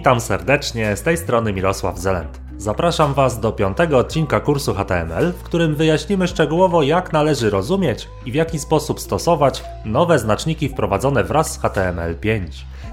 Witam serdecznie, z tej strony Mirosław Zelent. Zapraszam Was do piątego odcinka kursu HTML, w którym wyjaśnimy szczegółowo, jak należy rozumieć i w jaki sposób stosować nowe znaczniki wprowadzone wraz z HTML5.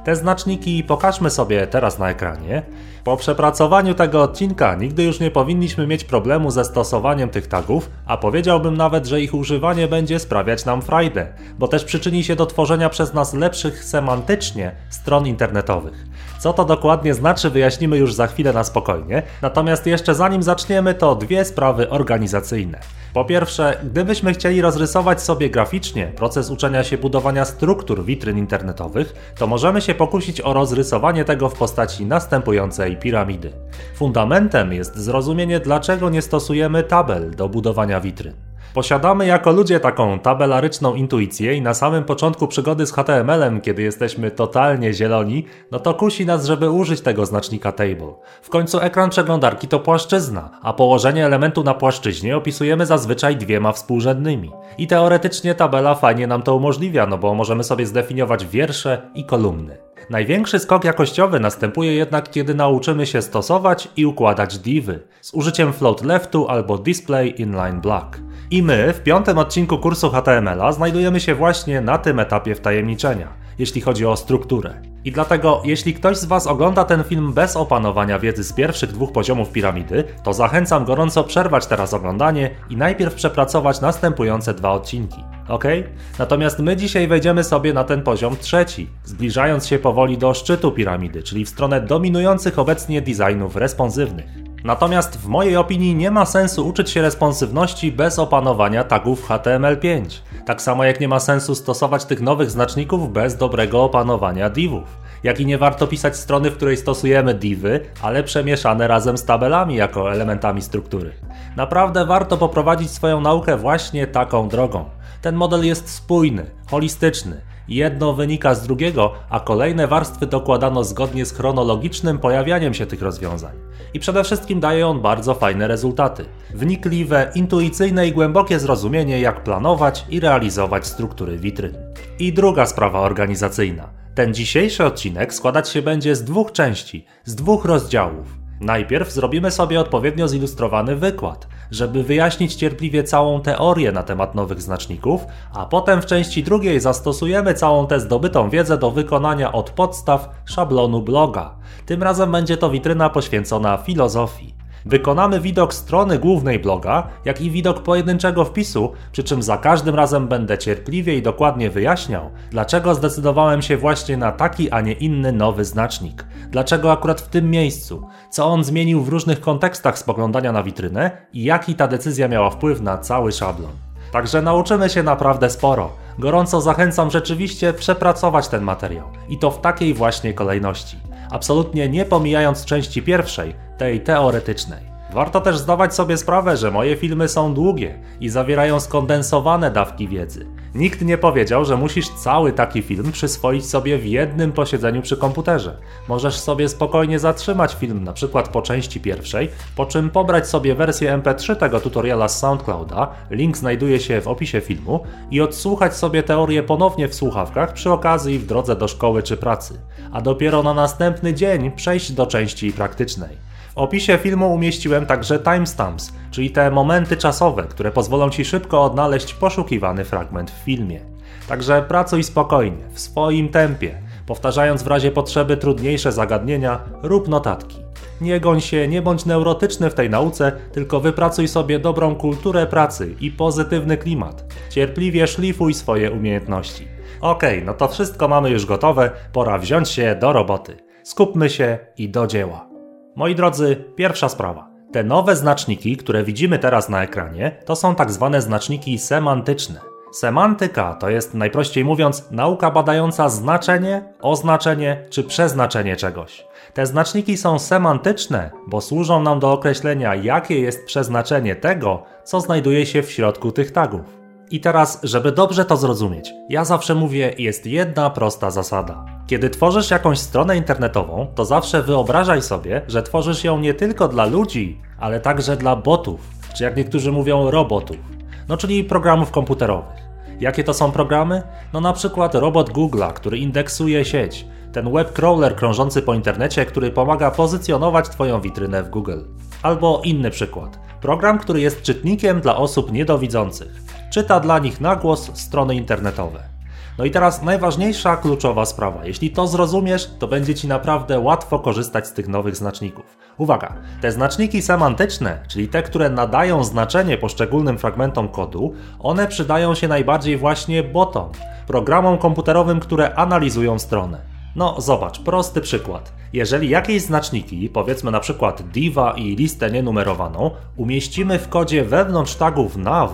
Te znaczniki pokażmy sobie teraz na ekranie. Po przepracowaniu tego odcinka nigdy już nie powinniśmy mieć problemu ze stosowaniem tych tagów, a powiedziałbym nawet, że ich używanie będzie sprawiać nam frajdę, bo też przyczyni się do tworzenia przez nas lepszych semantycznie stron internetowych. Co to dokładnie znaczy, wyjaśnimy już za chwilę na spokojnie. Natomiast jeszcze zanim zaczniemy, to dwie sprawy organizacyjne. Po pierwsze, gdybyśmy chcieli rozrysować sobie graficznie proces uczenia się budowania struktur witryn internetowych, to możemy się pokusić o rozrysowanie tego w postaci następującej piramidy. Fundamentem jest zrozumienie, dlaczego nie stosujemy tabel do budowania witryn. Posiadamy jako ludzie taką tabelaryczną intuicję i na samym początku przygody z HTML-em, kiedy jesteśmy totalnie zieloni, no to kusi nas, żeby użyć tego znacznika table. W końcu ekran przeglądarki to płaszczyzna, a położenie elementu na płaszczyźnie opisujemy zazwyczaj dwiema współrzędnymi. I teoretycznie tabela fajnie nam to umożliwia, no bo możemy sobie zdefiniować wiersze i kolumny. Największy skok jakościowy następuje jednak, kiedy nauczymy się stosować i układać divy z użyciem float leftu albo display inline block. I my w piątym odcinku kursu HTML-a znajdujemy się właśnie na tym etapie wtajemniczenia, jeśli chodzi o strukturę. I dlatego, jeśli ktoś z Was ogląda ten film bez opanowania wiedzy z pierwszych dwóch poziomów piramidy, to zachęcam gorąco przerwać teraz oglądanie i najpierw przepracować następujące dwa odcinki. Ok? Natomiast my dzisiaj wejdziemy sobie na ten poziom trzeci, zbliżając się powoli do szczytu piramidy, czyli w stronę dominujących obecnie designów responsywnych. Natomiast w mojej opinii nie ma sensu uczyć się responsywności bez opanowania tagów HTML5. Tak samo jak nie ma sensu stosować tych nowych znaczników bez dobrego opanowania divów. Jak i nie warto pisać strony, w której stosujemy divy, ale przemieszane razem z tabelami jako elementami struktury. Naprawdę warto poprowadzić swoją naukę właśnie taką drogą. Ten model jest spójny, holistyczny, Jedno wynika z drugiego, a kolejne warstwy dokładano zgodnie z chronologicznym pojawianiem się tych rozwiązań. I przede wszystkim daje on bardzo fajne rezultaty. Wnikliwe, intuicyjne i głębokie zrozumienie, jak planować i realizować struktury witryn. I druga sprawa organizacyjna. Ten dzisiejszy odcinek składać się będzie z dwóch części, z dwóch rozdziałów. Najpierw zrobimy sobie odpowiednio zilustrowany wykład, żeby wyjaśnić cierpliwie całą teorię na temat nowych znaczników, a potem w części drugiej zastosujemy całą tę zdobytą wiedzę do wykonania od podstaw szablonu bloga. Tym razem będzie to witryna poświęcona filozofii. Wykonamy widok strony głównej bloga, jak i widok pojedynczego wpisu, przy czym za każdym razem będę cierpliwie i dokładnie wyjaśniał, dlaczego zdecydowałem się właśnie na taki, a nie inny nowy znacznik. Dlaczego akurat w tym miejscu, co on zmienił w różnych kontekstach spoglądania na witrynę i jaki ta decyzja miała wpływ na cały szablon. Także nauczymy się naprawdę sporo. Gorąco zachęcam rzeczywiście przepracować ten materiał i to w takiej właśnie kolejności absolutnie nie pomijając części pierwszej, tej teoretycznej. Warto też zdawać sobie sprawę, że moje filmy są długie i zawierają skondensowane dawki wiedzy. Nikt nie powiedział, że musisz cały taki film przyswoić sobie w jednym posiedzeniu przy komputerze. Możesz sobie spokojnie zatrzymać film, na przykład po części pierwszej, po czym pobrać sobie wersję MP3 tego tutoriala z SoundClouda, link znajduje się w opisie filmu, i odsłuchać sobie teorię ponownie w słuchawkach przy okazji w drodze do szkoły czy pracy, a dopiero na następny dzień przejść do części praktycznej. W opisie filmu umieściłem także timestamps, czyli te momenty czasowe, które pozwolą Ci szybko odnaleźć poszukiwany fragment w filmie. Także pracuj spokojnie, w swoim tempie, powtarzając w razie potrzeby trudniejsze zagadnienia, rób notatki. Nie goń się, nie bądź neurotyczny w tej nauce, tylko wypracuj sobie dobrą kulturę pracy i pozytywny klimat. Cierpliwie szlifuj swoje umiejętności. Okej, no to wszystko mamy już gotowe, pora wziąć się do roboty. Skupmy się i do dzieła. Moi drodzy, pierwsza sprawa. Te nowe znaczniki, które widzimy teraz na ekranie, to są tak zwane znaczniki semantyczne. Semantyka to jest, najprościej mówiąc, nauka badająca znaczenie, oznaczenie czy przeznaczenie czegoś. Te znaczniki są semantyczne, bo służą nam do określenia, jakie jest przeznaczenie tego, co znajduje się w środku tych tagów. I teraz, żeby dobrze to zrozumieć, ja zawsze mówię, jest jedna prosta zasada. Kiedy tworzysz jakąś stronę internetową, to zawsze wyobrażaj sobie, że tworzysz ją nie tylko dla ludzi, ale także dla botów, czy jak niektórzy mówią, robotów. No czyli programów komputerowych. Jakie to są programy? No na przykład robot Google'a, który indeksuje sieć, Ten web crawler krążący po internecie, który pomaga pozycjonować Twoją witrynę w Google. Albo inny przykład. Program, który jest czytnikiem dla osób niedowidzących. Czyta dla nich na głos strony internetowe. No i teraz najważniejsza, kluczowa sprawa. Jeśli to zrozumiesz, to będzie Ci naprawdę łatwo korzystać z tych nowych znaczników. Uwaga, te znaczniki semantyczne, czyli te, które nadają znaczenie poszczególnym fragmentom kodu, one przydają się najbardziej właśnie botom, programom komputerowym, które analizują stronę. No zobacz, prosty przykład. Jeżeli jakieś znaczniki, powiedzmy na przykład diva i listę nienumerowaną, umieścimy w kodzie wewnątrz tagów nav,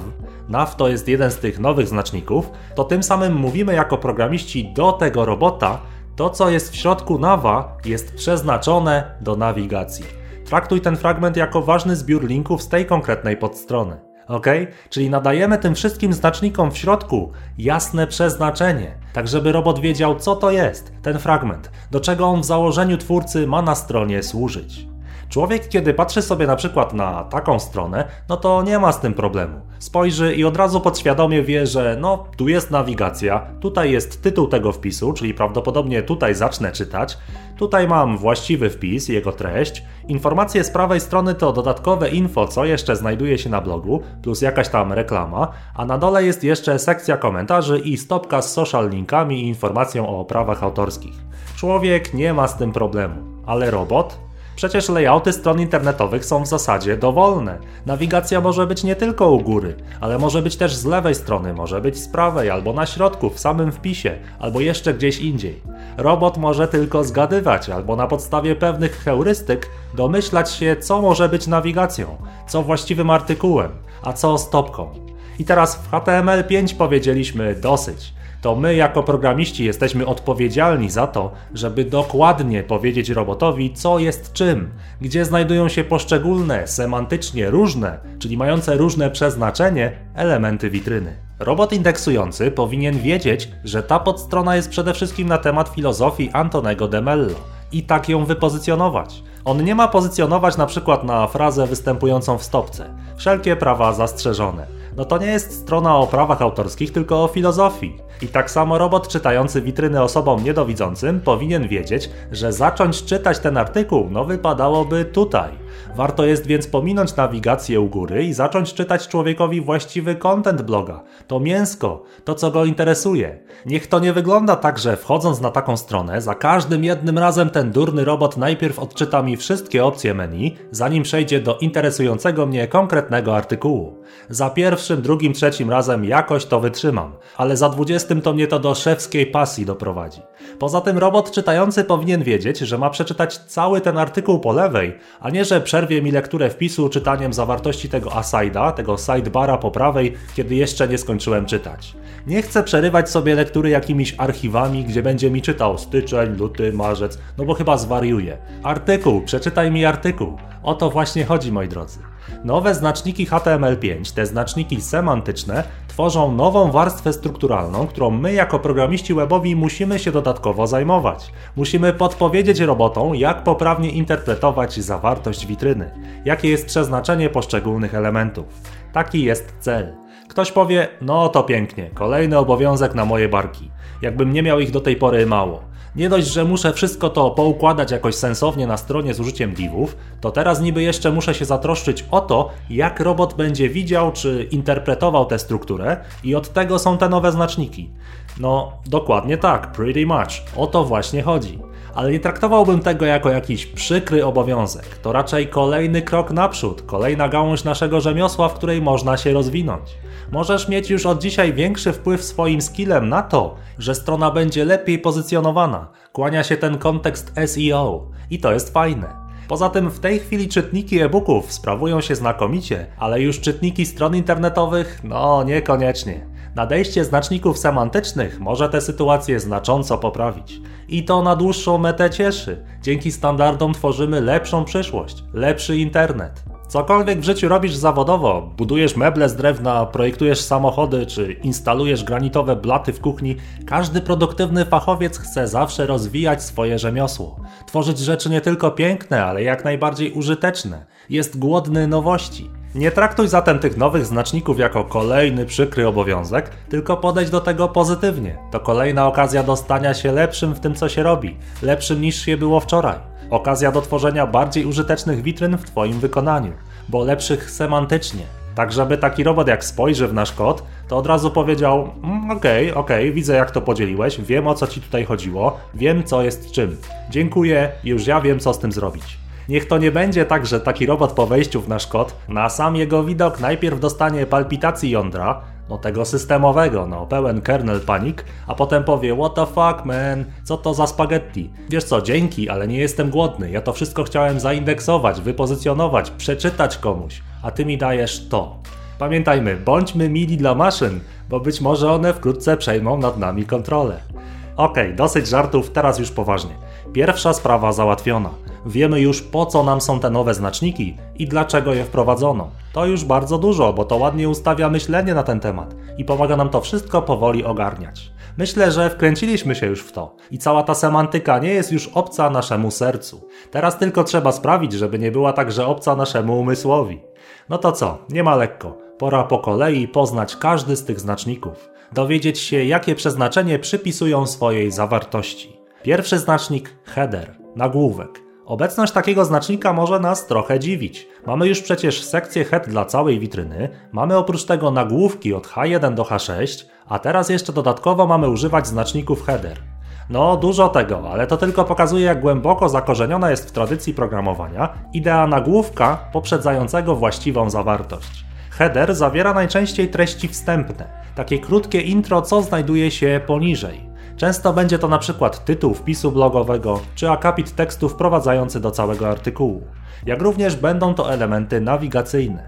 nav to jest jeden z tych nowych znaczników, to tym samym mówimy jako programiści do tego robota, to co jest w środku nawa jest przeznaczone do nawigacji. Traktuj ten fragment jako ważny zbiór linków z tej konkretnej podstrony. Ok? Czyli nadajemy tym wszystkim znacznikom w środku jasne przeznaczenie, tak żeby robot wiedział, co to jest ten fragment, do czego on w założeniu twórcy ma na stronie służyć. Człowiek, kiedy patrzy sobie na przykład na taką stronę, no to nie ma z tym problemu. Spojrzy i od razu podświadomie wie, że no, tu jest nawigacja, tutaj jest tytuł tego wpisu, czyli prawdopodobnie tutaj zacznę czytać, tutaj mam właściwy wpis jego treść, informacje z prawej strony to dodatkowe info, co jeszcze znajduje się na blogu, plus jakaś tam reklama, a na dole jest jeszcze sekcja komentarzy i stopka z social linkami i informacją o prawach autorskich. Człowiek nie ma z tym problemu, ale robot Przecież layouty stron internetowych są w zasadzie dowolne. Nawigacja może być nie tylko u góry, ale może być też z lewej strony, może być z prawej albo na środku, w samym wpisie, albo jeszcze gdzieś indziej. Robot może tylko zgadywać albo na podstawie pewnych heurystyk domyślać się, co może być nawigacją, co właściwym artykułem, a co stopką. I teraz w HTML5 powiedzieliśmy dosyć to my jako programiści jesteśmy odpowiedzialni za to, żeby dokładnie powiedzieć robotowi, co jest czym, gdzie znajdują się poszczególne, semantycznie różne, czyli mające różne przeznaczenie, elementy witryny. Robot indeksujący powinien wiedzieć, że ta podstrona jest przede wszystkim na temat filozofii Antonego de Mello i tak ją wypozycjonować. On nie ma pozycjonować na przykład na frazę występującą w stopce. Wszelkie prawa zastrzeżone. No to nie jest strona o prawach autorskich, tylko o filozofii. I tak samo robot czytający witryny osobom niedowidzącym powinien wiedzieć, że zacząć czytać ten artykuł no wypadałoby tutaj. Warto jest więc pominąć nawigację u góry i zacząć czytać człowiekowi właściwy content bloga. To mięsko, to co go interesuje. Niech to nie wygląda tak, że wchodząc na taką stronę, za każdym jednym razem ten durny robot najpierw odczyta mi wszystkie opcje menu, zanim przejdzie do interesującego mnie konkretnego artykułu. Za pierwszym, drugim, trzecim razem jakoś to wytrzymam, ale za dwudziestym to mnie to do szewskiej pasji doprowadzi. Poza tym robot czytający powinien wiedzieć, że ma przeczytać cały ten artykuł po lewej, a nie że przerwie mi lekturę wpisu czytaniem zawartości tego aside'a, tego sidebara po prawej, kiedy jeszcze nie skończyłem czytać. Nie chcę przerywać sobie lektury jakimiś archiwami, gdzie będzie mi czytał styczeń, luty, marzec, no bo chyba zwariuje. Artykuł, przeczytaj mi artykuł. O to właśnie chodzi, moi drodzy. Nowe znaczniki HTML5, te znaczniki semantyczne, tworzą nową warstwę strukturalną, którą my jako programiści webowi musimy się dodatkowo zajmować. Musimy podpowiedzieć robotom, jak poprawnie interpretować zawartość witryny, jakie jest przeznaczenie poszczególnych elementów. Taki jest cel. Ktoś powie, no to pięknie, kolejny obowiązek na moje barki. Jakbym nie miał ich do tej pory mało. Nie dość, że muszę wszystko to poukładać jakoś sensownie na stronie z użyciem divów, to teraz niby jeszcze muszę się zatroszczyć o to, jak robot będzie widział czy interpretował tę strukturę i od tego są te nowe znaczniki. No, dokładnie tak, pretty much. O to właśnie chodzi. Ale nie traktowałbym tego jako jakiś przykry obowiązek. To raczej kolejny krok naprzód, kolejna gałąź naszego rzemiosła, w której można się rozwinąć. Możesz mieć już od dzisiaj większy wpływ swoim skillem na to, że strona będzie lepiej pozycjonowana. Kłania się ten kontekst SEO i to jest fajne. Poza tym w tej chwili czytniki e-booków sprawują się znakomicie, ale już czytniki stron internetowych no niekoniecznie. Nadejście znaczników semantycznych może tę sytuację znacząco poprawić. I to na dłuższą metę cieszy. Dzięki standardom tworzymy lepszą przyszłość, lepszy internet. Cokolwiek w życiu robisz zawodowo, budujesz meble z drewna, projektujesz samochody czy instalujesz granitowe blaty w kuchni, każdy produktywny fachowiec chce zawsze rozwijać swoje rzemiosło. Tworzyć rzeczy nie tylko piękne, ale jak najbardziej użyteczne. Jest głodny nowości. Nie traktuj zatem tych nowych znaczników jako kolejny przykry obowiązek, tylko podejdź do tego pozytywnie. To kolejna okazja do stania się lepszym w tym, co się robi, lepszym niż się było wczoraj. Okazja do tworzenia bardziej użytecznych witryn w Twoim wykonaniu, bo lepszych semantycznie. Tak, żeby taki robot jak spojrzy w nasz kod, to od razu powiedział: mm, Okej, okay, okej, okay, widzę jak to podzieliłeś, wiem o co ci tutaj chodziło, wiem co jest czym. Dziękuję, już ja wiem co z tym zrobić. Niech to nie będzie tak, że taki robot po wejściu w nasz kod, na sam jego widok najpierw dostanie palpitacji jądra, no tego systemowego, no pełen kernel panik, a potem powie what the fuck man, co to za spaghetti? Wiesz co, dzięki, ale nie jestem głodny, ja to wszystko chciałem zaindeksować, wypozycjonować, przeczytać komuś, a ty mi dajesz to. Pamiętajmy, bądźmy mili dla maszyn, bo być może one wkrótce przejmą nad nami kontrolę. Okej, okay, dosyć żartów, teraz już poważnie. Pierwsza sprawa załatwiona. Wiemy już po co nam są te nowe znaczniki i dlaczego je wprowadzono. To już bardzo dużo, bo to ładnie ustawia myślenie na ten temat i pomaga nam to wszystko powoli ogarniać. Myślę, że wkręciliśmy się już w to i cała ta semantyka nie jest już obca naszemu sercu. Teraz tylko trzeba sprawić, żeby nie była także obca naszemu umysłowi. No to co, nie ma lekko. Pora po kolei poznać każdy z tych znaczników, dowiedzieć się, jakie przeznaczenie przypisują swojej zawartości. Pierwszy znacznik header, nagłówek. Obecność takiego znacznika może nas trochę dziwić. Mamy już przecież sekcję head dla całej witryny, mamy oprócz tego nagłówki od H1 do H6, a teraz jeszcze dodatkowo mamy używać znaczników header. No, dużo tego, ale to tylko pokazuje, jak głęboko zakorzeniona jest w tradycji programowania idea nagłówka poprzedzającego właściwą zawartość. Header zawiera najczęściej treści wstępne, takie krótkie intro, co znajduje się poniżej. Często będzie to na przykład tytuł wpisu blogowego czy akapit tekstu wprowadzający do całego artykułu. Jak również będą to elementy nawigacyjne.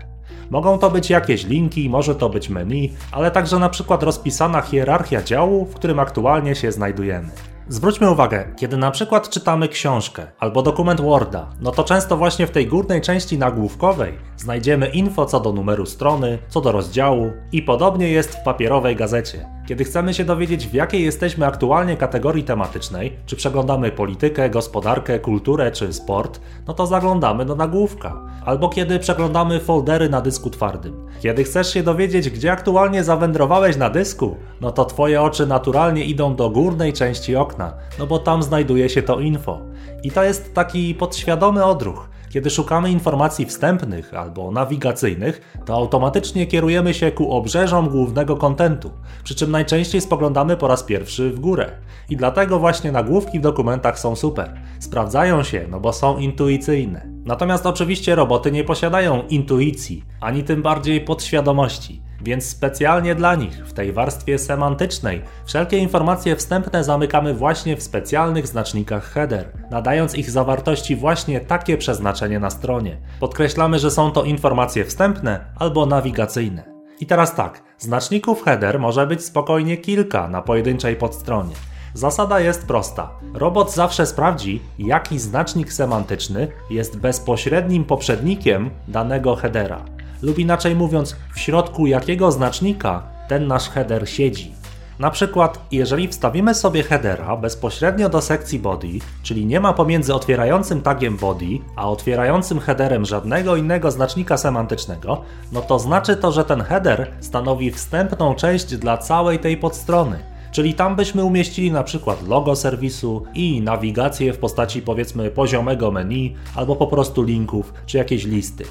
Mogą to być jakieś linki, może to być menu, ale także na przykład rozpisana hierarchia działu, w którym aktualnie się znajdujemy. Zwróćmy uwagę, kiedy na przykład czytamy książkę albo dokument Worda, no to często właśnie w tej górnej części nagłówkowej znajdziemy info co do numeru strony, co do rozdziału i podobnie jest w papierowej gazecie. Kiedy chcemy się dowiedzieć, w jakiej jesteśmy aktualnie kategorii tematycznej, czy przeglądamy politykę, gospodarkę, kulturę czy sport, no to zaglądamy do nagłówka. Albo kiedy przeglądamy foldery na dysku twardym. Kiedy chcesz się dowiedzieć, gdzie aktualnie zawędrowałeś na dysku, no to twoje oczy naturalnie idą do górnej części okna, no bo tam znajduje się to info. I to jest taki podświadomy odruch. Kiedy szukamy informacji wstępnych albo nawigacyjnych, to automatycznie kierujemy się ku obrzeżom głównego kontentu, przy czym najczęściej spoglądamy po raz pierwszy w górę. I dlatego właśnie nagłówki w dokumentach są super. Sprawdzają się, no bo są intuicyjne. Natomiast oczywiście roboty nie posiadają intuicji, ani tym bardziej podświadomości. Więc specjalnie dla nich, w tej warstwie semantycznej, wszelkie informacje wstępne zamykamy właśnie w specjalnych znacznikach header, nadając ich zawartości właśnie takie przeznaczenie na stronie. Podkreślamy, że są to informacje wstępne albo nawigacyjne. I teraz tak, znaczników header może być spokojnie kilka na pojedynczej podstronie. Zasada jest prosta. Robot zawsze sprawdzi, jaki znacznik semantyczny jest bezpośrednim poprzednikiem danego headera lub inaczej mówiąc, w środku jakiego znacznika ten nasz header siedzi. Na przykład, jeżeli wstawimy sobie headera bezpośrednio do sekcji body, czyli nie ma pomiędzy otwierającym tagiem body a otwierającym headerem żadnego innego znacznika semantycznego, no to znaczy to, że ten header stanowi wstępną część dla całej tej podstrony. Czyli tam byśmy umieścili na przykład logo serwisu i nawigację w postaci powiedzmy poziomego menu albo po prostu linków czy jakieś listy.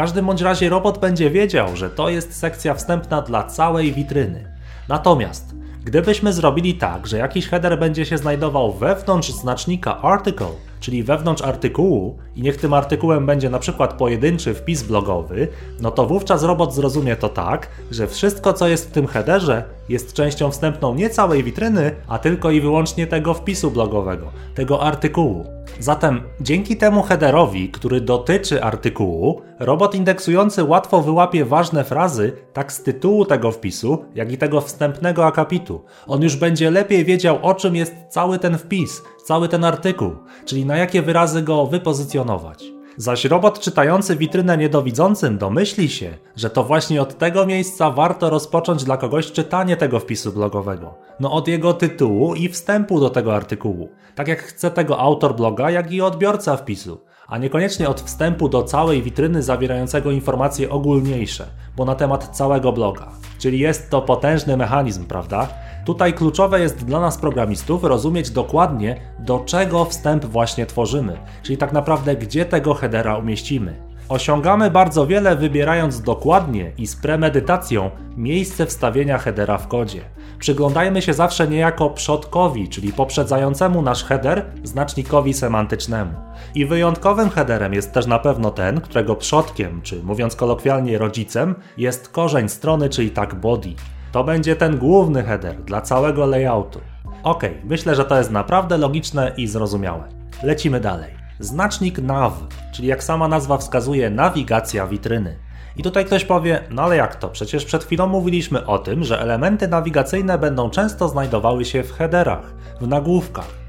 Każdym bądź razie robot będzie wiedział, że to jest sekcja wstępna dla całej witryny. Natomiast gdybyśmy zrobili tak, że jakiś header będzie się znajdował wewnątrz znacznika article, czyli wewnątrz artykułu i niech tym artykułem będzie na przykład pojedynczy wpis blogowy, no to wówczas robot zrozumie to tak, że wszystko co jest w tym headerze jest częścią wstępną nie całej witryny, a tylko i wyłącznie tego wpisu blogowego, tego artykułu. Zatem dzięki temu headerowi, który dotyczy artykułu, robot indeksujący łatwo wyłapie ważne frazy tak z tytułu tego wpisu, jak i tego wstępnego akapitu. On już będzie lepiej wiedział o czym jest cały ten wpis, cały ten artykuł, czyli na jakie wyrazy go wypozycjonować. Zaś robot czytający witrynę niedowidzącym domyśli się, że to właśnie od tego miejsca warto rozpocząć dla kogoś czytanie tego wpisu blogowego. No od jego tytułu i wstępu do tego artykułu. Tak jak chce tego autor bloga, jak i odbiorca wpisu. a niekoniecznie od wstępu do całej witryny zawierającego informacje ogólniejsze, bo na temat całego bloga. Czyli jest to potężny mechanizm, prawda? Tutaj kluczowe jest dla nas programistów rozumieć dokładnie, do czego wstęp właśnie tworzymy, czyli tak naprawdę gdzie tego headera umieścimy. Osiągamy bardzo wiele wybierając dokładnie i z premedytacją miejsce wstawienia headera w kodzie. Przyglądajmy się zawsze niejako przodkowi, czyli poprzedzającemu nasz header znacznikowi semantycznemu. I wyjątkowym headerem jest też na pewno ten, którego przodkiem, czy mówiąc kolokwialnie rodzicem, jest korzeń strony, czyli tak body. To będzie ten główny header dla całego layoutu. Ok, myślę, że to jest naprawdę logiczne i zrozumiałe. Lecimy dalej. Znacznik nav, czyli jak sama nazwa wskazuje, nawigacja witryny. I tutaj ktoś powie, no ale jak to? Przecież przed chwilą mówiliśmy o tym, że elementy nawigacyjne będą często znajdowały się w headerach, w nagłówkach.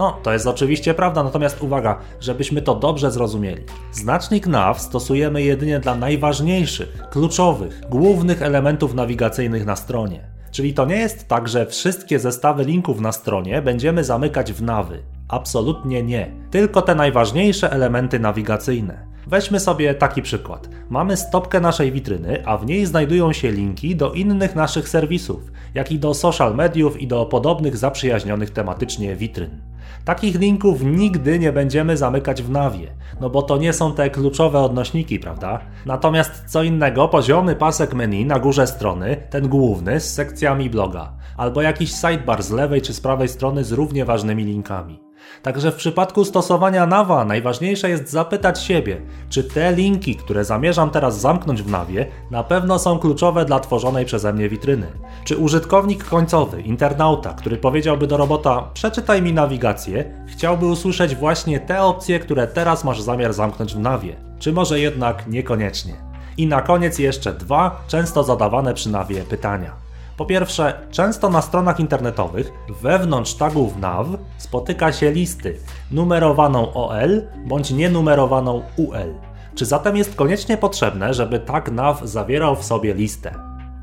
No, to jest oczywiście prawda, natomiast uwaga, żebyśmy to dobrze zrozumieli. Znacznik nav stosujemy jedynie dla najważniejszych, kluczowych, głównych elementów nawigacyjnych na stronie. Czyli to nie jest tak, że wszystkie zestawy linków na stronie będziemy zamykać w nawy. Absolutnie nie. Tylko te najważniejsze elementy nawigacyjne. Weźmy sobie taki przykład. Mamy stopkę naszej witryny, a w niej znajdują się linki do innych naszych serwisów, jak i do social mediów i do podobnych zaprzyjaźnionych tematycznie witryn. Takich linków nigdy nie będziemy zamykać w nawie, no bo to nie są te kluczowe odnośniki, prawda? Natomiast co innego poziomy pasek menu na górze strony, ten główny z sekcjami bloga, albo jakiś sidebar z lewej czy z prawej strony z równie ważnymi linkami. Także w przypadku stosowania nawa najważniejsze jest zapytać siebie, czy te linki, które zamierzam teraz zamknąć w nawie, na pewno są kluczowe dla tworzonej przeze mnie witryny. Czy użytkownik końcowy, internauta, który powiedziałby do robota przeczytaj mi nawigację, chciałby usłyszeć właśnie te opcje, które teraz masz zamiar zamknąć w nawie. Czy może jednak niekoniecznie. I na koniec jeszcze dwa często zadawane przy nawie pytania. Po pierwsze, często na stronach internetowych wewnątrz tagów nav spotyka się listy numerowaną OL bądź nienumerowaną UL. Czy zatem jest koniecznie potrzebne, żeby tag nav zawierał w sobie listę?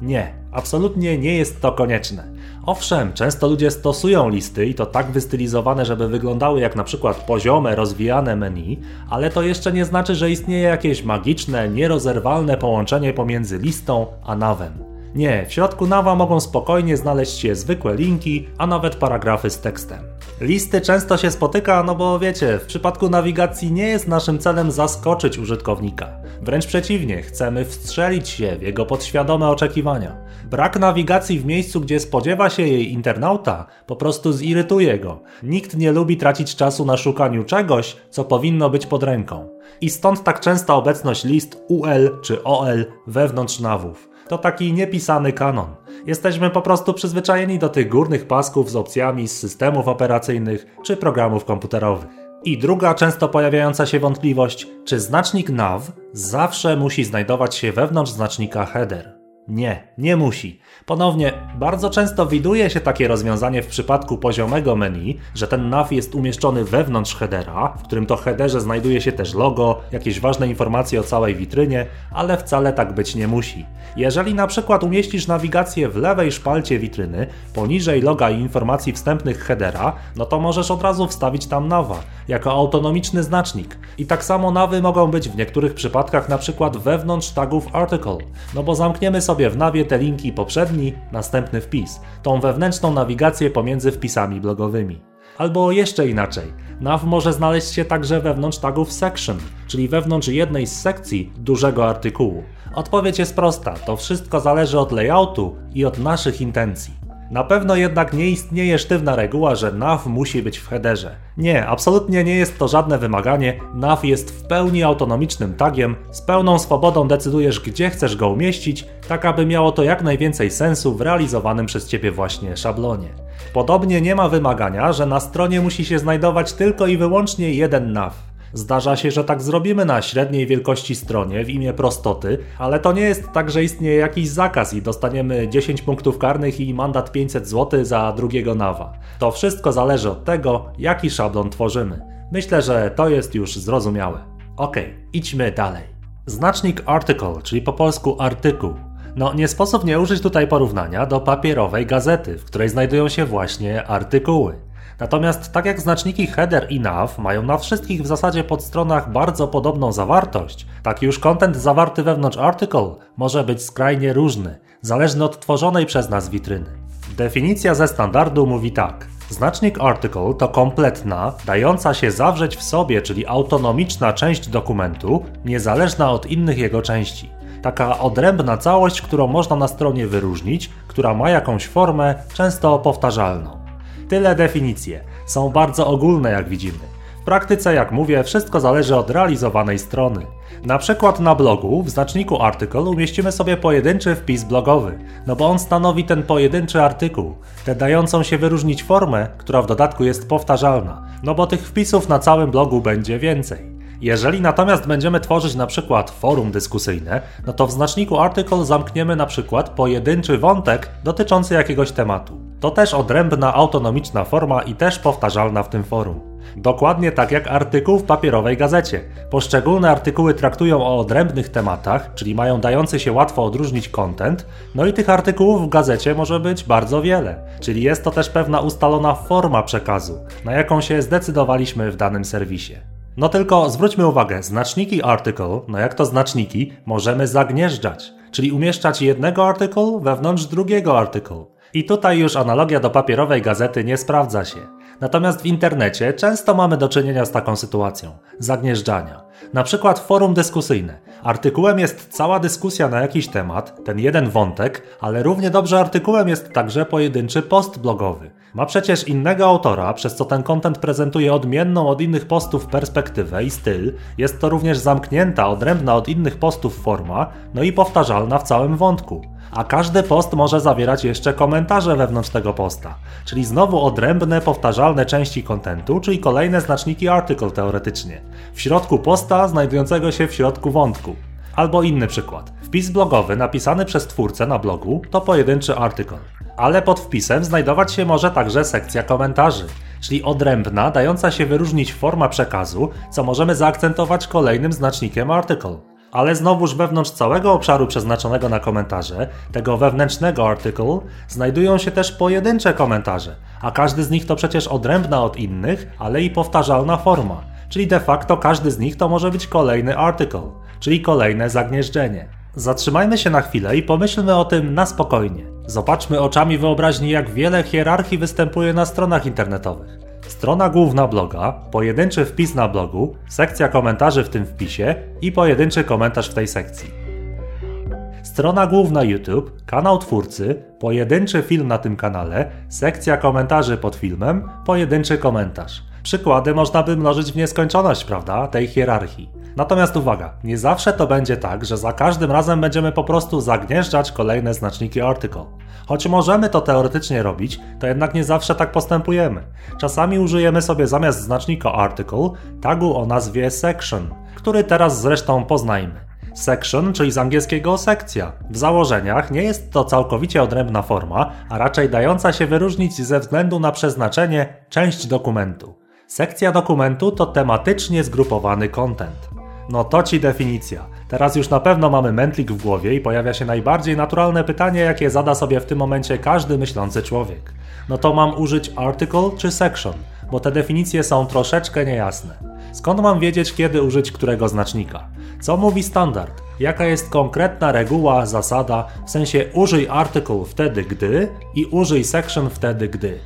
Nie, absolutnie nie jest to konieczne. Owszem, często ludzie stosują listy i to tak wystylizowane, żeby wyglądały jak na przykład poziome, rozwijane menu, ale to jeszcze nie znaczy, że istnieje jakieś magiczne, nierozerwalne połączenie pomiędzy listą a nawem. Nie, w środku nawa mogą spokojnie znaleźć się zwykłe linki, a nawet paragrafy z tekstem. Listy często się spotyka, no bo wiecie, w przypadku nawigacji nie jest naszym celem zaskoczyć użytkownika. Wręcz przeciwnie, chcemy wstrzelić się w jego podświadome oczekiwania. Brak nawigacji w miejscu, gdzie spodziewa się jej internauta, po prostu zirytuje go. Nikt nie lubi tracić czasu na szukaniu czegoś, co powinno być pod ręką. I stąd tak częsta obecność list UL czy OL wewnątrz nawów to taki niepisany kanon. Jesteśmy po prostu przyzwyczajeni do tych górnych pasków z opcjami z systemów operacyjnych czy programów komputerowych. I druga często pojawiająca się wątpliwość, czy znacznik nav zawsze musi znajdować się wewnątrz znacznika header. Nie, nie musi. Ponownie, bardzo często widuje się takie rozwiązanie w przypadku poziomego menu, że ten nav jest umieszczony wewnątrz headera, w którym to headerze znajduje się też logo, jakieś ważne informacje o całej witrynie, ale wcale tak być nie musi. Jeżeli na przykład umieścisz nawigację w lewej szpalcie witryny, poniżej loga i informacji wstępnych headera, no to możesz od razu wstawić tam nawa, jako autonomiczny znacznik. I tak samo nawy mogą być w niektórych przypadkach na przykład wewnątrz tagów article, no bo zamkniemy sobie sobie w nawie te linki poprzedni, następny wpis, tą wewnętrzną nawigację pomiędzy wpisami blogowymi. Albo jeszcze inaczej, nav może znaleźć się także wewnątrz tagów section, czyli wewnątrz jednej z sekcji dużego artykułu. Odpowiedź jest prosta, to wszystko zależy od layoutu i od naszych intencji. Na pewno jednak nie istnieje sztywna reguła, że nav musi być w headerze. Nie, absolutnie nie jest to żadne wymaganie. nav jest w pełni autonomicznym tagiem, z pełną swobodą decydujesz, gdzie chcesz go umieścić, tak aby miało to jak najwięcej sensu w realizowanym przez ciebie właśnie szablonie. Podobnie nie ma wymagania, że na stronie musi się znajdować tylko i wyłącznie jeden nav. Zdarza się, że tak zrobimy na średniej wielkości stronie w imię prostoty, ale to nie jest tak, że istnieje jakiś zakaz i dostaniemy 10 punktów karnych i mandat 500 zł za drugiego nawa. To wszystko zależy od tego, jaki szablon tworzymy. Myślę, że to jest już zrozumiałe. Ok, idźmy dalej. Znacznik article, czyli po polsku artykuł. No, nie sposób nie użyć tutaj porównania do papierowej gazety, w której znajdują się właśnie artykuły. Natomiast tak jak znaczniki header i nav mają na wszystkich w zasadzie podstronach bardzo podobną zawartość, tak już content zawarty wewnątrz article może być skrajnie różny, zależny od tworzonej przez nas witryny. Definicja ze standardu mówi tak. Znacznik article to kompletna, dająca się zawrzeć w sobie, czyli autonomiczna część dokumentu, niezależna od innych jego części. Taka odrębna całość, którą można na stronie wyróżnić, która ma jakąś formę, często powtarzalną. Tyle definicje. Są bardzo ogólne, jak widzimy. W praktyce, jak mówię, wszystko zależy od realizowanej strony. Na przykład na blogu w znaczniku artycle umieścimy sobie pojedynczy wpis blogowy, no bo on stanowi ten pojedynczy artykuł, tę dającą się wyróżnić formę, która w dodatku jest powtarzalna, no bo tych wpisów na całym blogu będzie więcej. Jeżeli natomiast będziemy tworzyć na przykład forum dyskusyjne, no to w znaczniku article zamkniemy na przykład pojedynczy wątek dotyczący jakiegoś tematu. To też odrębna, autonomiczna forma i też powtarzalna w tym forum. Dokładnie tak jak artykuł w papierowej gazecie. Poszczególne artykuły traktują o odrębnych tematach, czyli mają dający się łatwo odróżnić content, no i tych artykułów w gazecie może być bardzo wiele, czyli jest to też pewna ustalona forma przekazu, na jaką się zdecydowaliśmy w danym serwisie. No tylko zwróćmy uwagę, znaczniki article, no jak to znaczniki, możemy zagnieżdżać, czyli umieszczać jednego artykułu wewnątrz drugiego artykułu. I tutaj już analogia do papierowej gazety nie sprawdza się. Natomiast w internecie często mamy do czynienia z taką sytuacją zagnieżdżania. Na przykład forum dyskusyjne. Artykułem jest cała dyskusja na jakiś temat, ten jeden wątek, ale równie dobrze artykułem jest także pojedynczy post blogowy. Ma przecież innego autora, przez co ten content prezentuje odmienną od innych postów perspektywę i styl, jest to również zamknięta, odrębna od innych postów forma, no i powtarzalna w całym wątku a każdy post może zawierać jeszcze komentarze wewnątrz tego posta, czyli znowu odrębne, powtarzalne części kontentu, czyli kolejne znaczniki article teoretycznie, w środku posta znajdującego się w środku wątku. Albo inny przykład. Wpis blogowy napisany przez twórcę na blogu to pojedynczy artykuł, ale pod wpisem znajdować się może także sekcja komentarzy, czyli odrębna, dająca się wyróżnić forma przekazu, co możemy zaakcentować kolejnym znacznikiem article ale znowuż wewnątrz całego obszaru przeznaczonego na komentarze, tego wewnętrznego artycle, znajdują się też pojedyncze komentarze, a każdy z nich to przecież odrębna od innych, ale i powtarzalna forma, czyli de facto każdy z nich to może być kolejny article, czyli kolejne zagnieżdżenie. Zatrzymajmy się na chwilę i pomyślmy o tym na spokojnie. Zobaczmy oczami wyobraźni, jak wiele hierarchii występuje na stronach internetowych. Strona główna bloga, pojedynczy wpis na blogu, sekcja komentarzy w tym wpisie i pojedynczy komentarz w tej sekcji. Strona główna YouTube, kanał twórcy, pojedynczy film na tym kanale, sekcja komentarzy pod filmem, pojedynczy komentarz. Przykłady można by mnożyć w nieskończoność, prawda, tej hierarchii. Natomiast uwaga, nie zawsze to będzie tak, że za każdym razem będziemy po prostu zagnieżdżać kolejne znaczniki article. Choć możemy to teoretycznie robić, to jednak nie zawsze tak postępujemy. Czasami użyjemy sobie zamiast znacznika article tagu o nazwie section, który teraz zresztą poznajmy. Section, czyli z angielskiego sekcja. W założeniach nie jest to całkowicie odrębna forma, a raczej dająca się wyróżnić ze względu na przeznaczenie część dokumentu. Sekcja dokumentu to tematycznie zgrupowany content. No to ci definicja. Teraz już na pewno mamy mętlik w głowie i pojawia się najbardziej naturalne pytanie, jakie zada sobie w tym momencie każdy myślący człowiek. No to mam użyć article czy section, bo te definicje są troszeczkę niejasne. Skąd mam wiedzieć, kiedy użyć którego znacznika? Co mówi standard? Jaka jest konkretna reguła, zasada, w sensie użyj article wtedy gdy i użyj section wtedy gdy.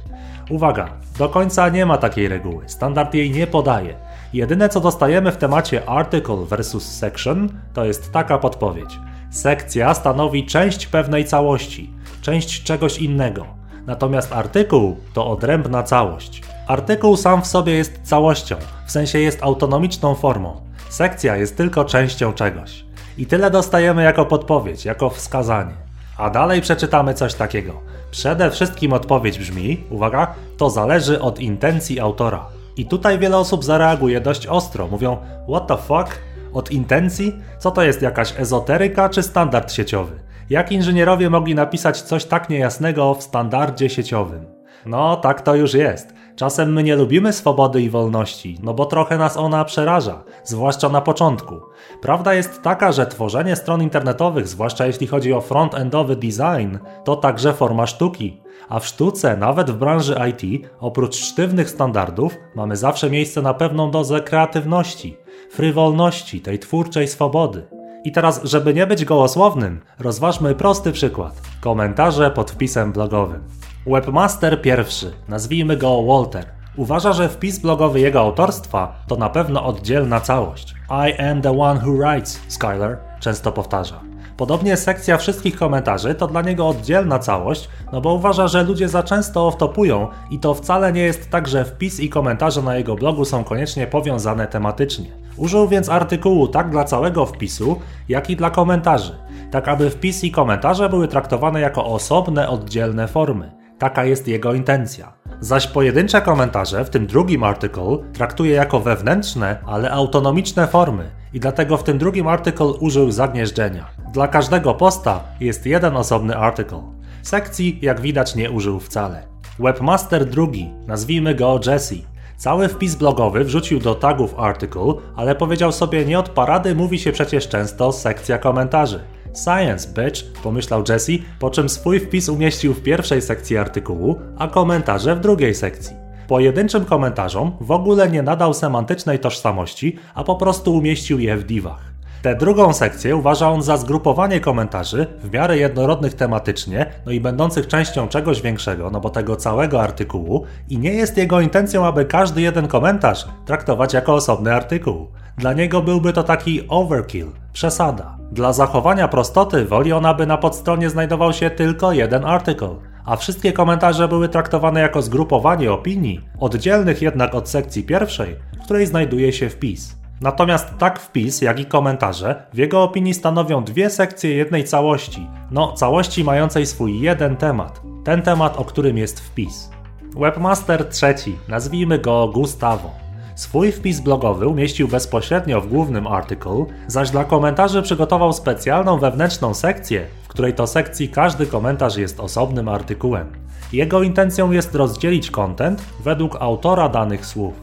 Uwaga, do końca nie ma takiej reguły, standard jej nie podaje. Jedyne co dostajemy w temacie article versus section to jest taka podpowiedź. Sekcja stanowi część pewnej całości, część czegoś innego. Natomiast artykuł to odrębna całość. Artykuł sam w sobie jest całością, w sensie jest autonomiczną formą. Sekcja jest tylko częścią czegoś. I tyle dostajemy jako podpowiedź, jako wskazanie. A dalej przeczytamy coś takiego. Przede wszystkim odpowiedź brzmi, uwaga, to zależy od intencji autora. I tutaj wiele osób zareaguje dość ostro. Mówią, what the fuck? Od intencji? Co to jest jakaś ezoteryka czy standard sieciowy? Jak inżynierowie mogli napisać coś tak niejasnego w standardzie sieciowym? No, tak to już jest. Czasem my nie lubimy swobody i wolności, no bo trochę nas ona przeraża, zwłaszcza na początku. Prawda jest taka, że tworzenie stron internetowych, zwłaszcza jeśli chodzi o front-endowy design, to także forma sztuki. A w sztuce, nawet w branży IT, oprócz sztywnych standardów, mamy zawsze miejsce na pewną dozę kreatywności, frywolności, tej twórczej swobody. I teraz, żeby nie być gołosłownym, rozważmy prosty przykład. Komentarze pod wpisem blogowym. Webmaster pierwszy, nazwijmy go Walter, uważa, że wpis blogowy jego autorstwa to na pewno oddzielna całość. I am the one who writes, Skyler często powtarza. Podobnie sekcja wszystkich komentarzy to dla niego oddzielna całość, no bo uważa, że ludzie za często wtopują i to wcale nie jest tak, że wpis i komentarze na jego blogu są koniecznie powiązane tematycznie. Użył więc artykułu tak dla całego wpisu, jak i dla komentarzy, tak aby wpis i komentarze były traktowane jako osobne, oddzielne formy. Taka jest jego intencja. Zaś pojedyncze komentarze w tym drugim artykuł traktuje jako wewnętrzne, ale autonomiczne formy i dlatego w tym drugim artykuł użył zagnieżdżenia. Dla każdego posta jest jeden osobny artykuł. Sekcji, jak widać, nie użył wcale. Webmaster drugi, nazwijmy go Jesse, Cały wpis blogowy wrzucił do tagów article, ale powiedział sobie nie od parady mówi się przecież często sekcja komentarzy. Science, bitch, pomyślał Jesse, po czym swój wpis umieścił w pierwszej sekcji artykułu, a komentarze w drugiej sekcji. Pojedynczym komentarzom w ogóle nie nadał semantycznej tożsamości, a po prostu umieścił je w divach. Tę drugą sekcję uważa on za zgrupowanie komentarzy w miarę jednorodnych tematycznie, no i będących częścią czegoś większego, no bo tego całego artykułu, i nie jest jego intencją, aby każdy jeden komentarz traktować jako osobny artykuł. Dla niego byłby to taki overkill, przesada. Dla zachowania prostoty woli on, aby na podstronie znajdował się tylko jeden artykuł, a wszystkie komentarze były traktowane jako zgrupowanie opinii, oddzielnych jednak od sekcji pierwszej, w której znajduje się wpis. Natomiast tak wpis, jak i komentarze w jego opinii stanowią dwie sekcje jednej całości, no całości mającej swój jeden temat, ten temat, o którym jest wpis. Webmaster trzeci, nazwijmy go Gustavo. Swój wpis blogowy umieścił bezpośrednio w głównym artykuł, zaś dla komentarzy przygotował specjalną wewnętrzną sekcję, w której to sekcji każdy komentarz jest osobnym artykułem. Jego intencją jest rozdzielić content według autora danych słów.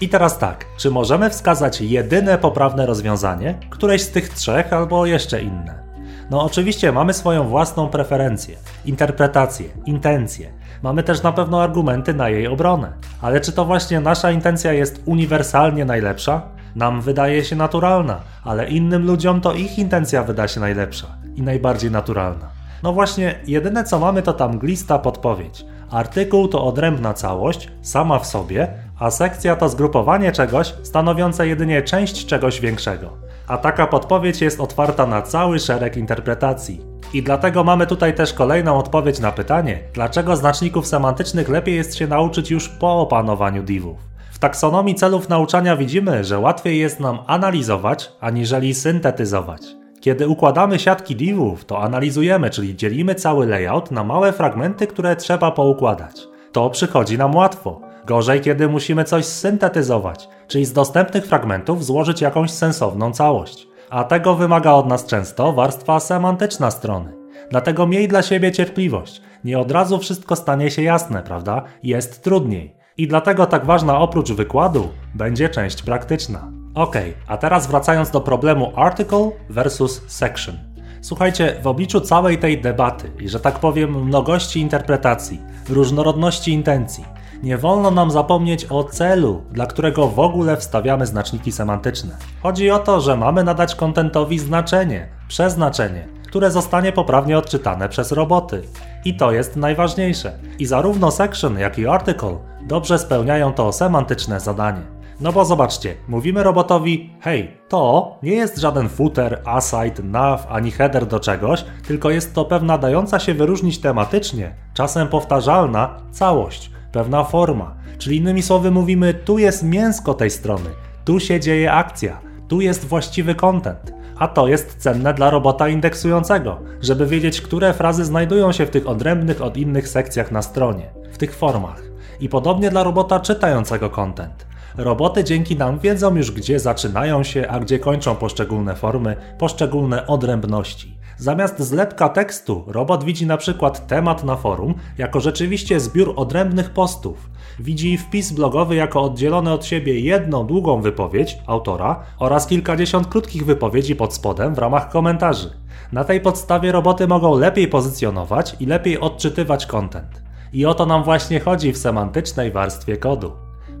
I teraz tak, czy możemy wskazać jedyne poprawne rozwiązanie, któreś z tych trzech albo jeszcze inne? No oczywiście mamy swoją własną preferencję, interpretację, intencję. Mamy też na pewno argumenty na jej obronę. Ale czy to właśnie nasza intencja jest uniwersalnie najlepsza? Nam wydaje się naturalna, ale innym ludziom to ich intencja wyda się najlepsza i najbardziej naturalna. No właśnie, jedyne co mamy to tam glista podpowiedź. Artykuł to odrębna całość, sama w sobie, a sekcja to zgrupowanie czegoś stanowiące jedynie część czegoś większego. A taka podpowiedź jest otwarta na cały szereg interpretacji. I dlatego mamy tutaj też kolejną odpowiedź na pytanie, dlaczego znaczników semantycznych lepiej jest się nauczyć już po opanowaniu divów. W taksonomii celów nauczania widzimy, że łatwiej jest nam analizować, aniżeli syntetyzować. Kiedy układamy siatki divów, to analizujemy, czyli dzielimy cały layout na małe fragmenty, które trzeba poukładać. To przychodzi nam łatwo. Gorzej, kiedy musimy coś syntetyzować, czyli z dostępnych fragmentów złożyć jakąś sensowną całość. A tego wymaga od nas często warstwa semantyczna strony. Dlatego miej dla siebie cierpliwość. Nie od razu wszystko stanie się jasne, prawda? Jest trudniej. I dlatego tak ważna oprócz wykładu będzie część praktyczna. Ok, a teraz wracając do problemu article versus section. Słuchajcie, w obliczu całej tej debaty i że tak powiem mnogości interpretacji, różnorodności intencji, nie wolno nam zapomnieć o celu, dla którego w ogóle wstawiamy znaczniki semantyczne. Chodzi o to, że mamy nadać kontentowi znaczenie, przeznaczenie, które zostanie poprawnie odczytane przez roboty. I to jest najważniejsze. I zarówno section, jak i article dobrze spełniają to semantyczne zadanie. No bo zobaczcie, mówimy robotowi, hej, to nie jest żaden footer, aside, nav ani header do czegoś, tylko jest to pewna dająca się wyróżnić tematycznie, czasem powtarzalna całość, pewna forma. Czyli innymi słowy mówimy, tu jest mięsko tej strony, tu się dzieje akcja, tu jest właściwy content. A to jest cenne dla robota indeksującego, żeby wiedzieć, które frazy znajdują się w tych odrębnych od innych sekcjach na stronie, w tych formach. I podobnie dla robota czytającego content. Roboty dzięki nam wiedzą już, gdzie zaczynają się, a gdzie kończą poszczególne formy, poszczególne odrębności. Zamiast zlepka tekstu, robot widzi na przykład temat na forum jako rzeczywiście zbiór odrębnych postów. Widzi wpis blogowy jako oddzielony od siebie jedną długą wypowiedź autora oraz kilkadziesiąt krótkich wypowiedzi pod spodem w ramach komentarzy. Na tej podstawie roboty mogą lepiej pozycjonować i lepiej odczytywać content. I o to nam właśnie chodzi w semantycznej warstwie kodu.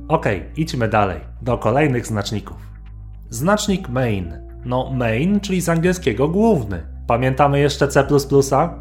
Ok, idźmy dalej, do kolejnych znaczników. Znacznik main. No main, czyli z angielskiego główny. Pamiętamy jeszcze C++,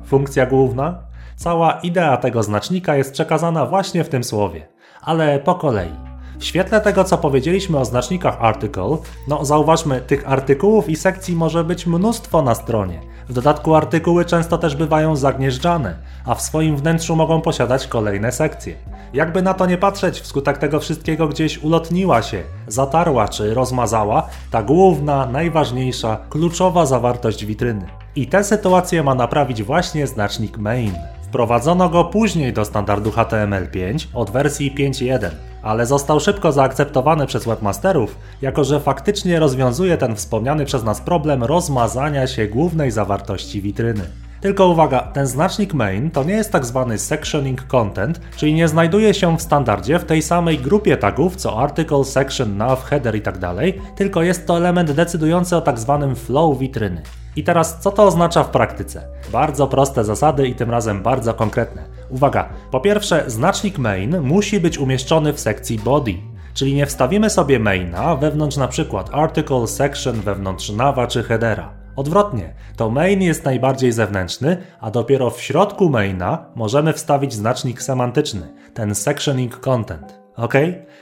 funkcja główna? Cała idea tego znacznika jest przekazana właśnie w tym słowie, ale po kolei. W świetle tego, co powiedzieliśmy o znacznikach article, no zauważmy, tych artykułów i sekcji może być mnóstwo na stronie. W dodatku artykuły często też bywają zagnieżdżane, a w swoim wnętrzu mogą posiadać kolejne sekcje. Jakby na to nie patrzeć, wskutek tego wszystkiego gdzieś ulotniła się, zatarła czy rozmazała ta główna, najważniejsza, kluczowa zawartość witryny. I tę sytuację ma naprawić właśnie znacznik main. Wprowadzono go później do standardu HTML5 od wersji 5.1, ale został szybko zaakceptowany przez webmasterów, jako że faktycznie rozwiązuje ten wspomniany przez nas problem rozmazania się głównej zawartości witryny. Tylko uwaga, ten znacznik main to nie jest tak zwany sectioning content, czyli nie znajduje się w standardzie w tej samej grupie tagów co article, section, nav, header itd., tak tylko jest to element decydujący o tak zwanym flow witryny. I teraz co to oznacza w praktyce? Bardzo proste zasady i tym razem bardzo konkretne. Uwaga, po pierwsze znacznik main musi być umieszczony w sekcji body. Czyli nie wstawimy sobie maina wewnątrz przykład article, section, wewnątrz nava czy headera. Odwrotnie, to main jest najbardziej zewnętrzny, a dopiero w środku maina możemy wstawić znacznik semantyczny, ten sectioning content. Ok?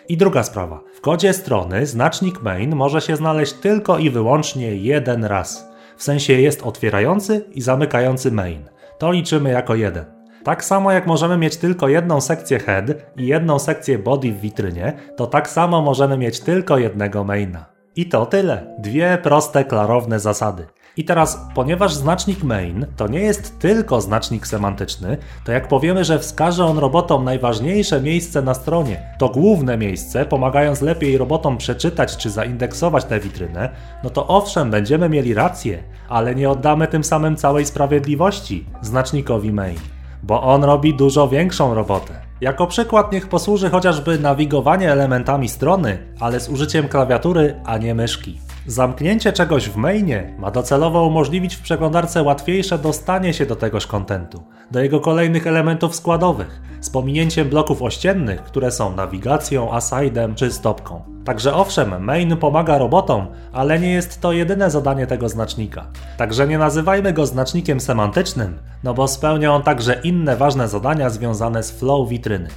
I druga sprawa. W kodzie strony znacznik main może się znaleźć tylko i wyłącznie jeden raz. W sensie jest otwierający i zamykający main. To liczymy jako jeden. Tak samo jak możemy mieć tylko jedną sekcję head i jedną sekcję body w witrynie, to tak samo możemy mieć tylko jednego maina. I to tyle. Dwie proste, klarowne zasady. I teraz, ponieważ znacznik main to nie jest tylko znacznik semantyczny, to jak powiemy, że wskaże on robotom najważniejsze miejsce na stronie, to główne miejsce, pomagając lepiej robotom przeczytać czy zaindeksować tę witrynę, no to owszem, będziemy mieli rację, ale nie oddamy tym samym całej sprawiedliwości znacznikowi main, bo on robi dużo większą robotę. Jako przykład niech posłuży chociażby nawigowanie elementami strony, ale z użyciem klawiatury, a nie myszki. Zamknięcie czegoś w mainie ma docelowo umożliwić w przeglądarce łatwiejsze dostanie się do tegoż kontentu, do jego kolejnych elementów składowych, z pominięciem bloków ościennych, które są nawigacją, asidem czy stopką. Także owszem, main pomaga robotom, ale nie jest to jedyne zadanie tego znacznika. Także nie nazywajmy go znacznikiem semantycznym, no bo spełnia on także inne ważne zadania związane z flow witryny.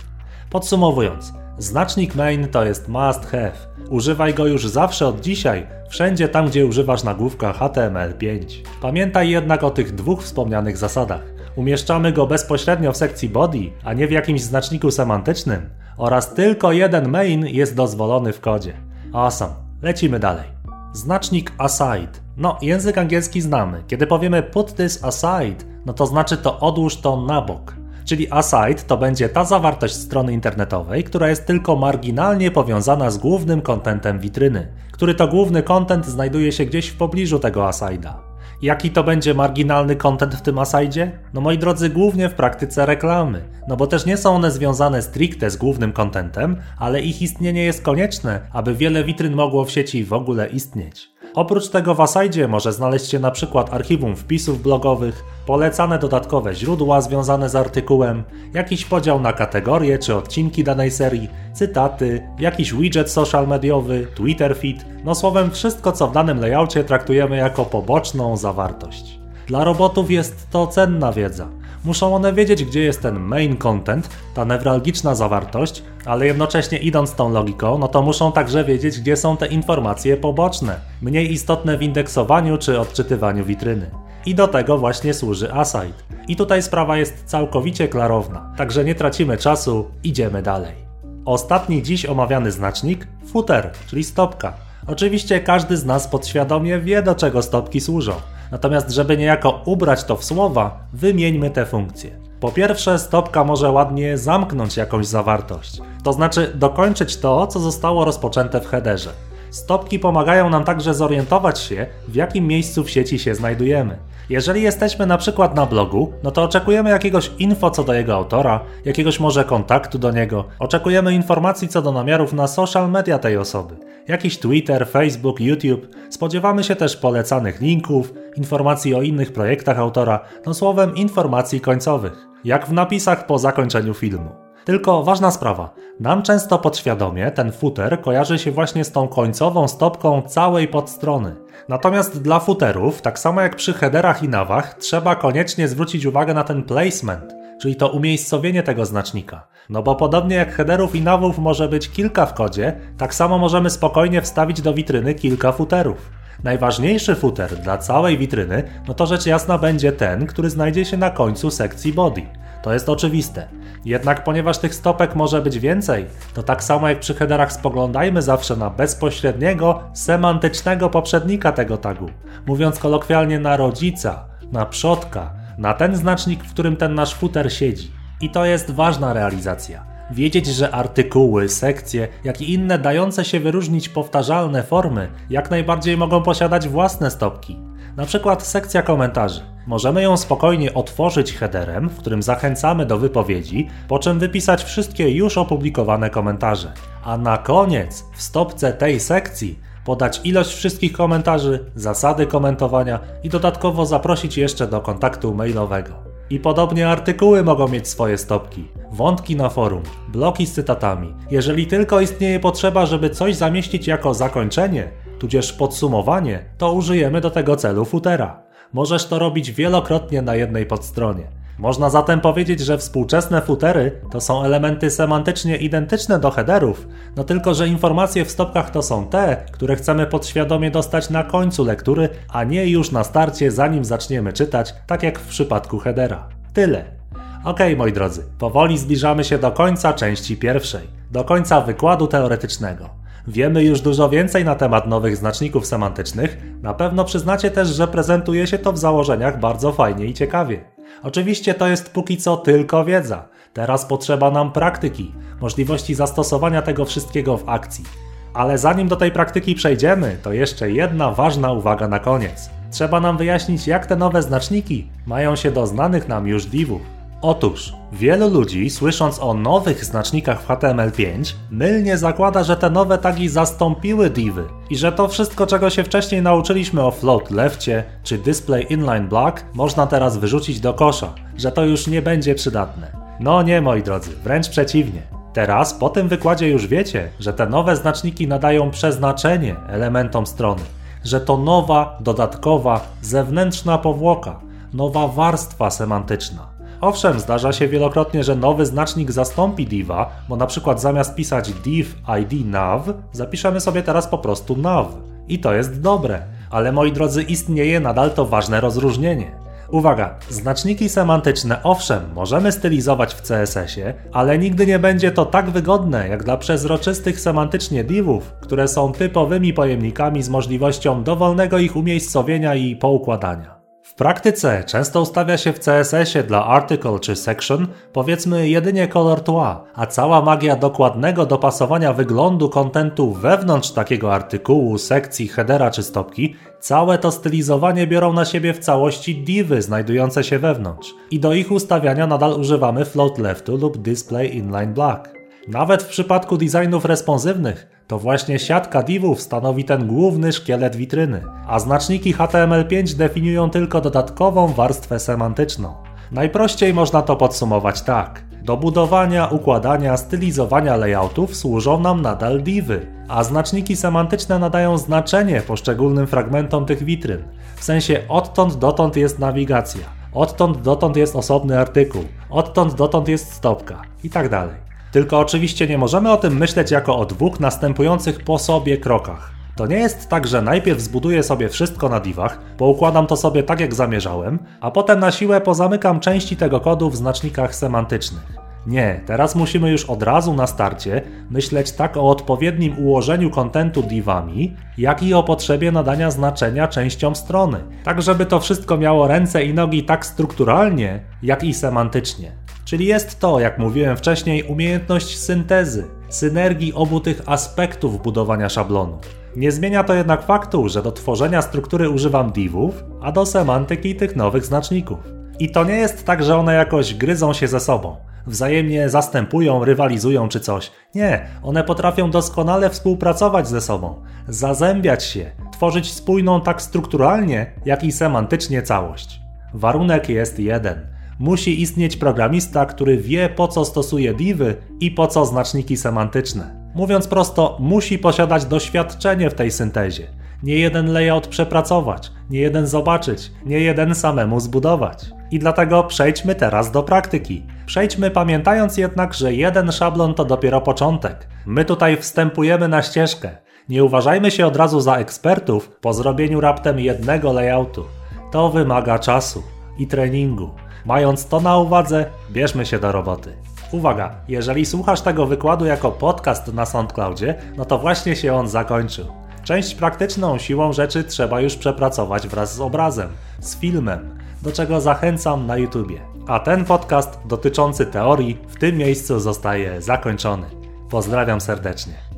Podsumowując, znacznik main to jest must have. Używaj go już zawsze od dzisiaj, wszędzie tam gdzie używasz nagłówka HTML5. Pamiętaj jednak o tych dwóch wspomnianych zasadach. Umieszczamy go bezpośrednio w sekcji body, a nie w jakimś znaczniku semantycznym oraz tylko jeden main jest dozwolony w kodzie. Awesome. Lecimy dalej. Znacznik aside. No, język angielski znamy. Kiedy powiemy put this aside, no to znaczy to odłóż to na bok czyli aside to będzie ta zawartość strony internetowej, która jest tylko marginalnie powiązana z głównym kontentem witryny, który to główny kontent znajduje się gdzieś w pobliżu tego aside'a. Jaki to będzie marginalny content w tym asajdzie? No moi drodzy, głównie w praktyce reklamy. No bo też nie są one związane stricte z głównym contentem, ale ich istnienie jest konieczne, aby wiele witryn mogło w sieci w ogóle istnieć. Oprócz tego w Asajdzie może znaleźć się na przykład archiwum wpisów blogowych, polecane dodatkowe źródła związane z artykułem, jakiś podział na kategorie czy odcinki danej serii, cytaty, jakiś widget social mediowy, Twitter feed, no słowem wszystko co w danym layoutie traktujemy jako poboczną zawartość. Dla robotów jest to cenna wiedza. Muszą one wiedzieć, gdzie jest ten main content, ta newralgiczna zawartość, ale jednocześnie idąc tą logiką, no to muszą także wiedzieć, gdzie są te informacje poboczne, mniej istotne w indeksowaniu czy odczytywaniu witryny. I do tego właśnie służy Aside. I tutaj sprawa jest całkowicie klarowna, także nie tracimy czasu, idziemy dalej. Ostatni dziś omawiany znacznik footer, czyli stopka. Oczywiście każdy z nas podświadomie wie, do czego stopki służą. Natomiast, żeby niejako ubrać to w słowa, wymieńmy te funkcje. Po pierwsze, stopka może ładnie zamknąć jakąś zawartość, to znaczy dokończyć to, co zostało rozpoczęte w headerze. Stopki pomagają nam także zorientować się, w jakim miejscu w sieci się znajdujemy. Jeżeli jesteśmy na przykład na blogu, no to oczekujemy jakiegoś info co do jego autora, jakiegoś może kontaktu do niego, oczekujemy informacji co do namiarów na social media tej osoby, jakiś Twitter, Facebook, YouTube, spodziewamy się też polecanych linków, informacji o innych projektach autora, no słowem informacji końcowych, jak w napisach po zakończeniu filmu. Tylko ważna sprawa. Nam często podświadomie ten footer kojarzy się właśnie z tą końcową stopką całej podstrony. Natomiast dla footerów, tak samo jak przy headerach i nawach, trzeba koniecznie zwrócić uwagę na ten placement, czyli to umiejscowienie tego znacznika. No bo podobnie jak headerów i nawów może być kilka w kodzie, tak samo możemy spokojnie wstawić do witryny kilka footerów. Najważniejszy footer dla całej witryny, no to rzecz jasna będzie ten, który znajdzie się na końcu sekcji body. To jest oczywiste. Jednak ponieważ tych stopek może być więcej, to tak samo jak przy headerach spoglądajmy zawsze na bezpośredniego, semantycznego poprzednika tego tagu. Mówiąc kolokwialnie na rodzica, na przodka, na ten znacznik, w którym ten nasz footer siedzi. I to jest ważna realizacja. Wiedzieć, że artykuły, sekcje, jak i inne dające się wyróżnić powtarzalne formy jak najbardziej mogą posiadać własne stopki. Na przykład sekcja komentarzy. Możemy ją spokojnie otworzyć headerem, w którym zachęcamy do wypowiedzi, po czym wypisać wszystkie już opublikowane komentarze. A na koniec, w stopce tej sekcji, podać ilość wszystkich komentarzy, zasady komentowania i dodatkowo zaprosić jeszcze do kontaktu mailowego. I podobnie artykuły mogą mieć swoje stopki, wątki na forum, bloki z cytatami. Jeżeli tylko istnieje potrzeba, żeby coś zamieścić jako zakończenie, tudzież podsumowanie, to użyjemy do tego celu footera. Możesz to robić wielokrotnie na jednej podstronie. Można zatem powiedzieć, że współczesne footery to są elementy semantycznie identyczne do headerów, no tylko że informacje w stopkach to są te, które chcemy podświadomie dostać na końcu lektury, a nie już na starcie, zanim zaczniemy czytać, tak jak w przypadku headera. Tyle. Ok, moi drodzy, powoli zbliżamy się do końca części pierwszej, do końca wykładu teoretycznego. Wiemy już dużo więcej na temat nowych znaczników semantycznych. Na pewno przyznacie też, że prezentuje się to w założeniach bardzo fajnie i ciekawie. Oczywiście to jest póki co tylko wiedza. Teraz potrzeba nam praktyki, możliwości zastosowania tego wszystkiego w akcji. Ale zanim do tej praktyki przejdziemy, to jeszcze jedna ważna uwaga na koniec. Trzeba nam wyjaśnić, jak te nowe znaczniki mają się do znanych nam już divów. Otóż, wielu ludzi, słysząc o nowych znacznikach w HTML5, mylnie zakłada, że te nowe tagi zastąpiły divy i że to wszystko, czego się wcześniej nauczyliśmy o float leftie czy display inline block, można teraz wyrzucić do kosza, że to już nie będzie przydatne. No nie, moi drodzy, wręcz przeciwnie. Teraz, po tym wykładzie już wiecie, że te nowe znaczniki nadają przeznaczenie elementom strony, że to nowa, dodatkowa, zewnętrzna powłoka, nowa warstwa semantyczna Owszem, zdarza się wielokrotnie, że nowy znacznik zastąpi diva, bo na przykład zamiast pisać div id nav, zapiszemy sobie teraz po prostu nav. I to jest dobre. Ale moi drodzy, istnieje nadal to ważne rozróżnienie. Uwaga, znaczniki semantyczne owszem, możemy stylizować w CSS-ie, ale nigdy nie będzie to tak wygodne jak dla przezroczystych semantycznie divów, które są typowymi pojemnikami z możliwością dowolnego ich umiejscowienia i poukładania. Praktyce często ustawia się w CSS-ie dla article czy section powiedzmy jedynie color tła, a cała magia dokładnego dopasowania wyglądu kontentu wewnątrz takiego artykułu, sekcji, headera czy stopki, całe to stylizowanie biorą na siebie w całości divy znajdujące się wewnątrz. I do ich ustawiania nadal używamy float leftu lub display inline black. Nawet w przypadku designów responsywnych to właśnie siatka divów stanowi ten główny szkielet witryny, a znaczniki HTML5 definiują tylko dodatkową warstwę semantyczną. Najprościej można to podsumować tak. Do budowania, układania, stylizowania layoutów służą nam nadal divy, a znaczniki semantyczne nadają znaczenie poszczególnym fragmentom tych witryn. W sensie odtąd dotąd jest nawigacja, odtąd dotąd jest osobny artykuł, odtąd dotąd jest stopka i tak. Tylko oczywiście nie możemy o tym myśleć jako o dwóch następujących po sobie krokach. To nie jest tak, że najpierw zbuduję sobie wszystko na divach, poukładam to sobie tak jak zamierzałem, a potem na siłę pozamykam części tego kodu w znacznikach semantycznych. Nie, teraz musimy już od razu na starcie myśleć tak o odpowiednim ułożeniu kontentu divami, jak i o potrzebie nadania znaczenia częściom strony, tak żeby to wszystko miało ręce i nogi tak strukturalnie, jak i semantycznie. Czyli jest to, jak mówiłem wcześniej, umiejętność syntezy, synergii obu tych aspektów budowania szablonu. Nie zmienia to jednak faktu, że do tworzenia struktury używam divów, a do semantyki tych nowych znaczników. I to nie jest tak, że one jakoś gryzą się ze sobą, wzajemnie zastępują, rywalizują czy coś. Nie, one potrafią doskonale współpracować ze sobą, zazębiać się, tworzyć spójną tak strukturalnie, jak i semantycznie całość. Warunek jest jeden. Musi istnieć programista, który wie po co stosuje divy i po co znaczniki semantyczne. Mówiąc prosto, musi posiadać doświadczenie w tej syntezie. Nie jeden layout przepracować, nie jeden zobaczyć, nie jeden samemu zbudować. I dlatego przejdźmy teraz do praktyki. Przejdźmy pamiętając jednak, że jeden szablon to dopiero początek. My tutaj wstępujemy na ścieżkę. Nie uważajmy się od razu za ekspertów po zrobieniu raptem jednego layoutu. To wymaga czasu i treningu. Mając to na uwadze, bierzmy się do roboty. Uwaga, jeżeli słuchasz tego wykładu jako podcast na SoundCloudzie, no to właśnie się on zakończył. Część praktyczną siłą rzeczy trzeba już przepracować wraz z obrazem, z filmem, do czego zachęcam na YouTubie. A ten podcast dotyczący teorii w tym miejscu zostaje zakończony. Pozdrawiam serdecznie.